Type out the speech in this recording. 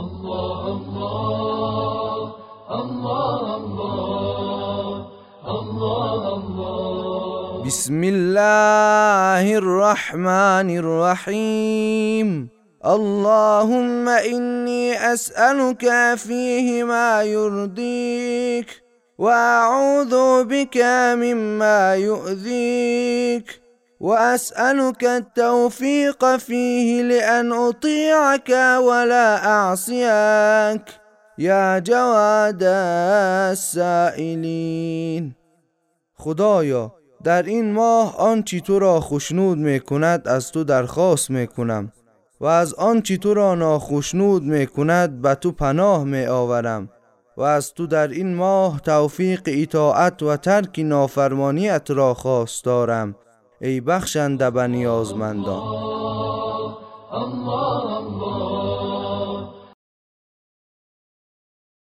الله الله الله الله بسم الله الرحمن الرحيم اللهم إني أسألك فيه ما يرضيك وأعوذ بك مما يؤذيك وأسألك التوفيق فيه لأن أطيعك ولا أعصيك. يا جواد السائلين. خدایا در این ماه آنچی تو را خشنود می کند از تو درخواست می کنم و از آنچه تو را ناخشنود می کند به تو پناه می آورم و از تو در این ماه توفیق اطاعت و ترک نافرمانیت را خواست دارم. ای بخشنده به نیازمندان